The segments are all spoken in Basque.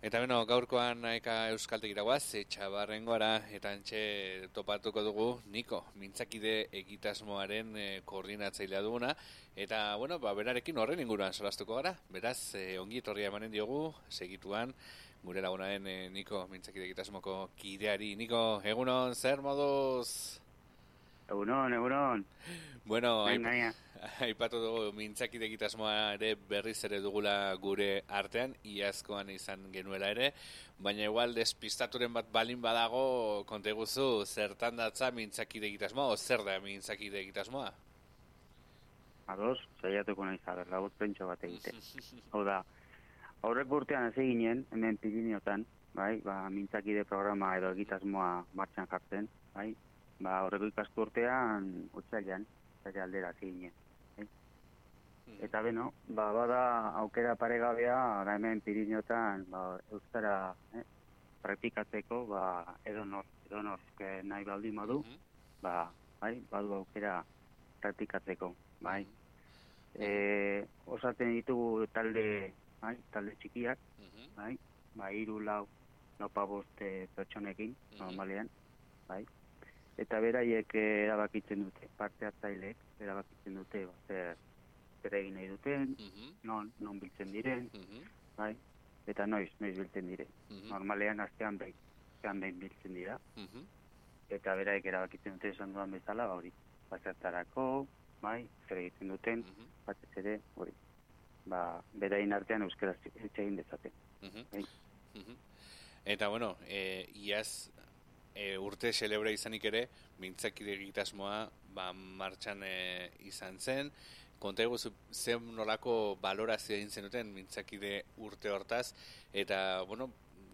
Eta beno, gaurkoan naika euskaltek iraguaz, etxabarren gora, eta antxe topatuko dugu, Niko, mintzakide egitasmoaren e, koordinatzailea duguna, eta, bueno, ba, berarekin horren inguruan solastuko gara, beraz, e, ongi etorria emanen diogu, segituan, gure lagunaren e, Niko, mintzakide egitasmoko kideari, Niko, egunon, zer moduz? Egunon, egunon. Bueno, aipatu dugu mintzakide egitasmoa ere berriz ere dugula gure artean, iazkoan izan genuela ere, baina igual despistaturen bat balin badago konte guzu zertan datza mintzakide egitasmoa, o zer da mintzakide egitasmoa? Ados, zaiatuko nahi zaber, lagut pentsa bat egite. Hau da, aurrek urtean ez ginen, hemen piriniotan, bai, ba, mintzakide programa edo egitasmoa martxan jartzen, bai, ba, horreko ikastu urtean, utzailan, zare aldera zinen. Eh? Eta beno, ba, bada aukera paregabea, da hemen pirinotan, ba, euskara eh, praktikatzeko, ba, edo nor, edo nor, nahi baldin modu, mm ba, bai, badu aukera praktikatzeko, bai. Mm e, osatzen ditugu talde, bai, talde txikiak, bai, ba, iru lau, nopa boste pertsonekin, normalean, bai. Eta beraiek erabakitzen dute, parte hartzaileek erabakitzen dute, ba, zer, zer egin nahi duten, mhm. non, non biltzen diren, mhm. bai, eta noiz, noiz biltzen diren. Mhm. Normalean astean behin, astean behin biltzen dira, eta beraiek erabakitzen dute esan duan bezala, ba, hori, batzartarako, bai, zer egiten duten, batez ere, hori, ba, berain artean euskaraz egin dezaten. Bai. Eta, bueno, e, iaz e, urte celebra izanik ere, mintzakide egitasmoa ba, martxan e, izan zen, konta egu zen nolako balorazio egin zenuten mintzakide urte hortaz, eta, bueno,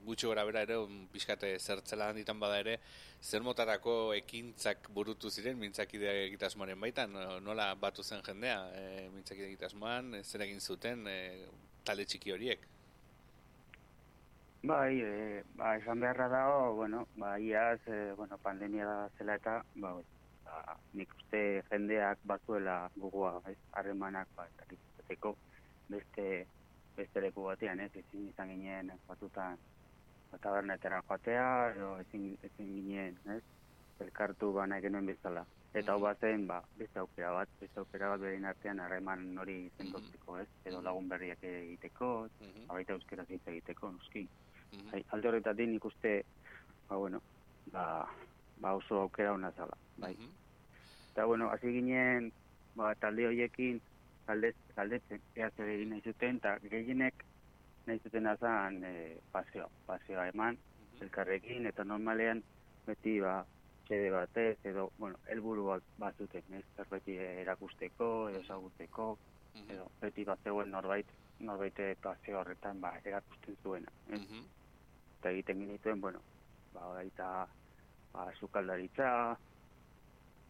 gutxo gara bera ere, pixkate zertzela handitan bada ere, zer motarako ekintzak burutu ziren mintzakide egitasmoaren baitan, nola batu zen jendea e, mintzakide egitasmoan, zer egin zuten e, talde txiki horiek? Bai, e, ba, esan beharra dago, bueno, ba, iaz, e, bueno, pandemia da zela eta, ba, ba, nik uste jendeak batuela gugua, ez, harremanak, ba, eta beste, beste leku batean, ez, ezin izan ginen batutan, ba, tabernetera joatea, edo ezin, ezin ginen, ez, elkartu ba nahi genuen bezala. Eta hau bazen, ba, beste aukera bat, beste aukera bat behin artean harreman hori zentotzeko, ez? Edo lagun berriak egiteko, mm -hmm. abaita euskera egiteko, nuski. -hmm. alde horretatik nik uste, ba, bueno, ba, ba oso aukera hona zala, bai. Mm Eta, bueno, hasi ginen, ba, talde horiekin, talde, taldetzen, ea zer egin nahi zuten, eta gehienek nahi zuten azan e, paseo, paseo eman, mm elkarrekin, eta normalean, beti, ba, txede batez, edo, bueno, elburu bat, bat zuten, ez, zerbeti erakusteko, edo zaguteko, edo, beti bat zegoen norbait, norbait paseo horretan, ba, erakusten zuena, ez? Eta egiten genituen, bueno, ba, baita, ba, sukaldaritza,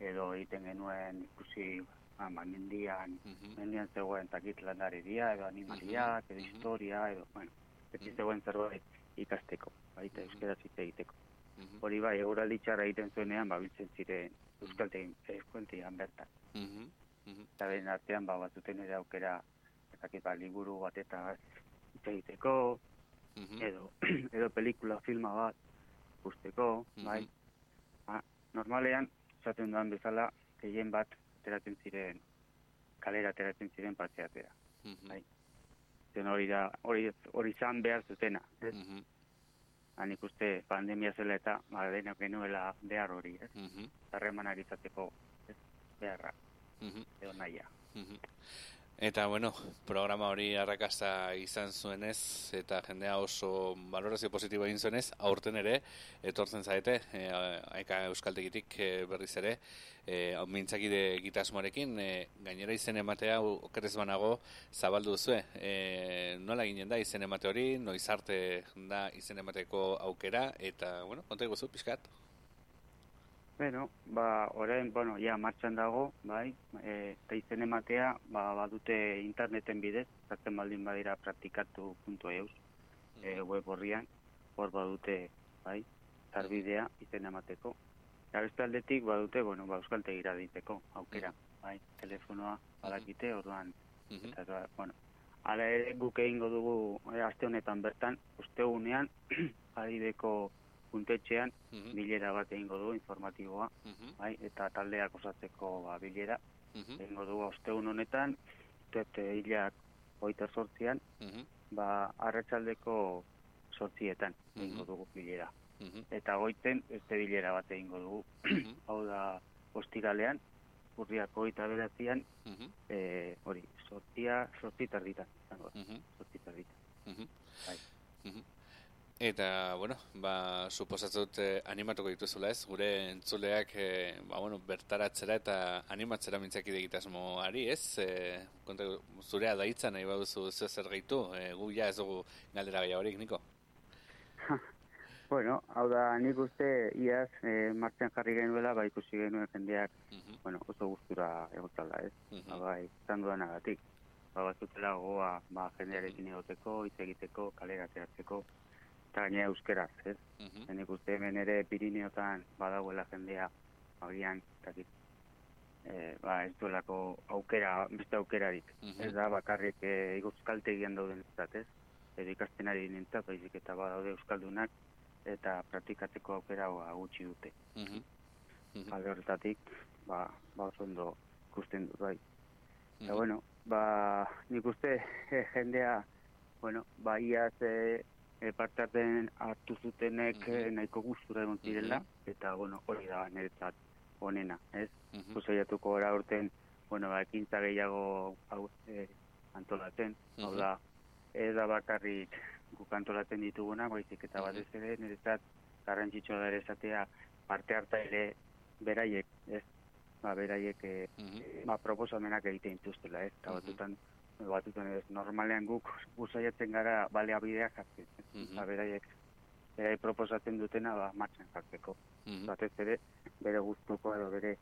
edo egiten genuen ikusi, ba, ba mendian, mendian zegoen takit landari edo animaliak, edo historia, edo, bueno, ez zegoen zerbait ikasteko, baita euskera zite egiteko. Hori bai, eguraldi txarra egiten zuenean, ba, biltzen ziren euskaltein, euskaltein bertan. Eta den artean, ba, batzuten ere aukera, eta ba, liburu bat eta egiteko, edo, edo pelikula filma bat usteko, bai. Normalean, zaten duan bezala, gehien bat ateratzen ziren, kalera ateratzen ziren patzeatera. Bai. Zen hori da, hori, hori zan behar zutena. Ez? Han ikuste pandemia zela eta ba, denak genuela behar hori, ez? Zarremanak izateko ez? beharra, edo naia. Eta, bueno, programa hori arrakasta izan zuenez, eta jendea oso valorazio positibo egin zuenez, aurten ere, etortzen zaite, e, aika euskaltegitik e, berriz ere, e, mintzakide gitasmoarekin, e, gainera izen ematea, okerez banago, zabaldu zue. E, nola ginen da izen emate hori, noiz arte da izen emateko aukera, eta, bueno, konta eguzu, pixkat? Bueno, ba, orain, bueno, ja, martxan dago, bai, e, eta izen ematea, ba, badute interneten bidez, zartzen baldin badira praktikatu.eus, e, web horrian, hor badute, bai, zarbidea izen emateko. Eta beste aldetik, badute, bueno, ba, euskalte gira diteko, aukera, bai, telefonoa badakite, orduan, eta, bueno, Hala ere guk egingo dugu e, aste honetan bertan, ustegunean, adibeko puntetxean, Mhm. bilera bat egingo dugu informatiboa, Mhm. bai, eta taldeak osatzeko ba, bilera Mhm. egingo dugu ostegun honetan, uste hilak hoita sortzian, Mhm. ba, arratsaldeko sortzietan egingo Mhm. dugu bilera. Mhm. Eta goiten beste bilera bat egingo dugu, Mhm. hau da ostiralean, urriak hogeita beratzean, Mhm. e, hori, sortzia, sortzi tarditan, izango da, sortzi tarditan. Mhm. Bai. Eta, bueno, ba, suposatzut eh, animatuko dituzula ez, gure entzuleak, eh, ba, bueno, bertaratzera eta animatzera mintzaki egitasmoari ez, eh, konta, zurea daitza nahi baduzu zeo zer gehitu, eh, gu ja ez dugu galdera gehiagorik, Niko? Bueno, hau da, nik uste iaz e, martxan jarri genuela, ba ikusi genuen jendeak, Mhm. bueno, oso gustura egotala, ez? Mhm. Ba, bai, izan dudanagatik. Ba, batzutela gogoa, ba, jendearekin egoteko, hitz egiteko, kalera ateratzeko, eta gainera euskeraz, ez? Mhm. Nik uste hemen ere Pirineotan badagoela jendea, agian, dakit, e, ba, ez duelako aukera, beste aukerarik. Mhm. Ez da, bakarrik e, euskaltegian dauden ez? Edo ikasten ari nintzat, baizik eta badaude euskaldunak, eta praktikatzeko aukera ba, gutxi dute. Mhm. Mhm. Alde horretatik, ba, ba oso ondo ikusten dut, bai. Eta, bueno, ba, nik uste eh, jendea, bueno, ba, iaz eh, eh, parte hartzen hartu zutenek Mhm. eh, nahiko gustura egon zirela, eta, bueno, hori da niretzat onena, ez? Mhm. Pues saiatuko gara urten, bueno, ba, ekintza gehiago hau, eh, antolatzen, hau Mhm. da, ez da bakarrik guk antolatzen dituguna, baizik eta Mhm. batez ere, niretzat garrantzitsua da ere esatea parte hartaile beraiek, ez? Ba, beraiek eh, Mhm. ba, proposamenak egiten dituztela, ez? Eta Mhm. batutan, batutan ez, normalean guk guzaiatzen gara baleabideak jartzen, ez? Mhm. Ba, beraiek, beraiek proposatzen dutena, ba, martxan jartzeko. Mhm. Batez ere, bere gustuko edo bere,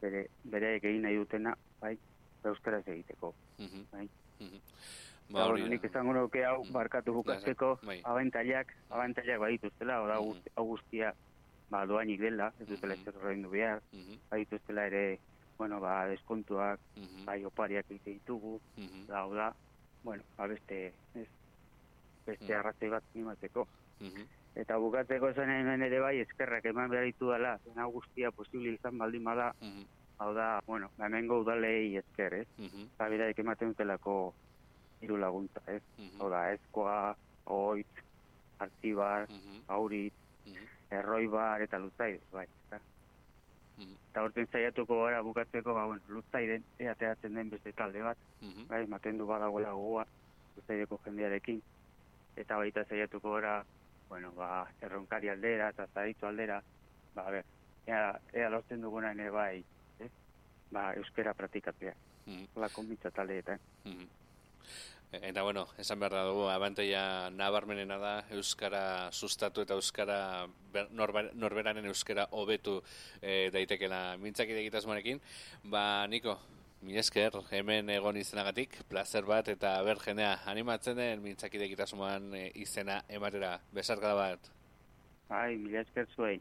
bere, beraiek egin nahi dutena, bai, euskaraz egiteko. Mhm. Bai. Mhm. Ba, Ba, hori nik da. esango nuke hau Mhm. barkatu bukatzeko Bai. abantailak, abantailak badituztela, oda Mhm. hau guztia ba, doainik dela, ez dutela ezer horrein behar, Mhm. badituztela ere, bueno, ba, deskontuak, Mhm. bai opariak egite ditugu, da, hau da, bueno, ba, beste, ez, beste Mhm. arrazoi bat animatzeko. Mhm. Eta bukatzeko zen hemen ere bai, eskerrak eman behar ditu dela, zen hau guztia posible izan baldin bada, Mhm. hau da, bueno, ba, hemengo udalei esker, ez? Mhm. Eta beraik ematen dutelako hiru laguntza, ez? Mhm. Hau da, ezkoa, oit, artzibar, Mhm. aurit, Mhm. erroi bar eta luztaide, bai. Eta, Mhm. eta horten saiatuko gara bukatzeko, ba, bueno, luztaiden, ea ateratzen den beste talde bat, Mhm. bai, ematen du badagoela gogoa, luztaideko jendearekin, eta baita saiatuko gara, bueno, ba, erronkari aldera eta zaitzu aldera, ba, a ber, ea, ea lortzen duguna ere bai, ez? Ba, euskera praktikatzea, Mhm. lako mitza taldeetan. Mhm. Eta bueno, esan behar da dugu, abantaia nabarmenena da Euskara sustatu eta Euskara ber- norba- norberaren Euskara hobetu e, daitekela mintzakide egitasmoarekin. Ba, Niko, mi esker, hemen egon izenagatik, placer bat eta ber jendea animatzen den mintzakide egitasmoan e, izena ematera. Besarkada bat. Bai, mila esker zuei.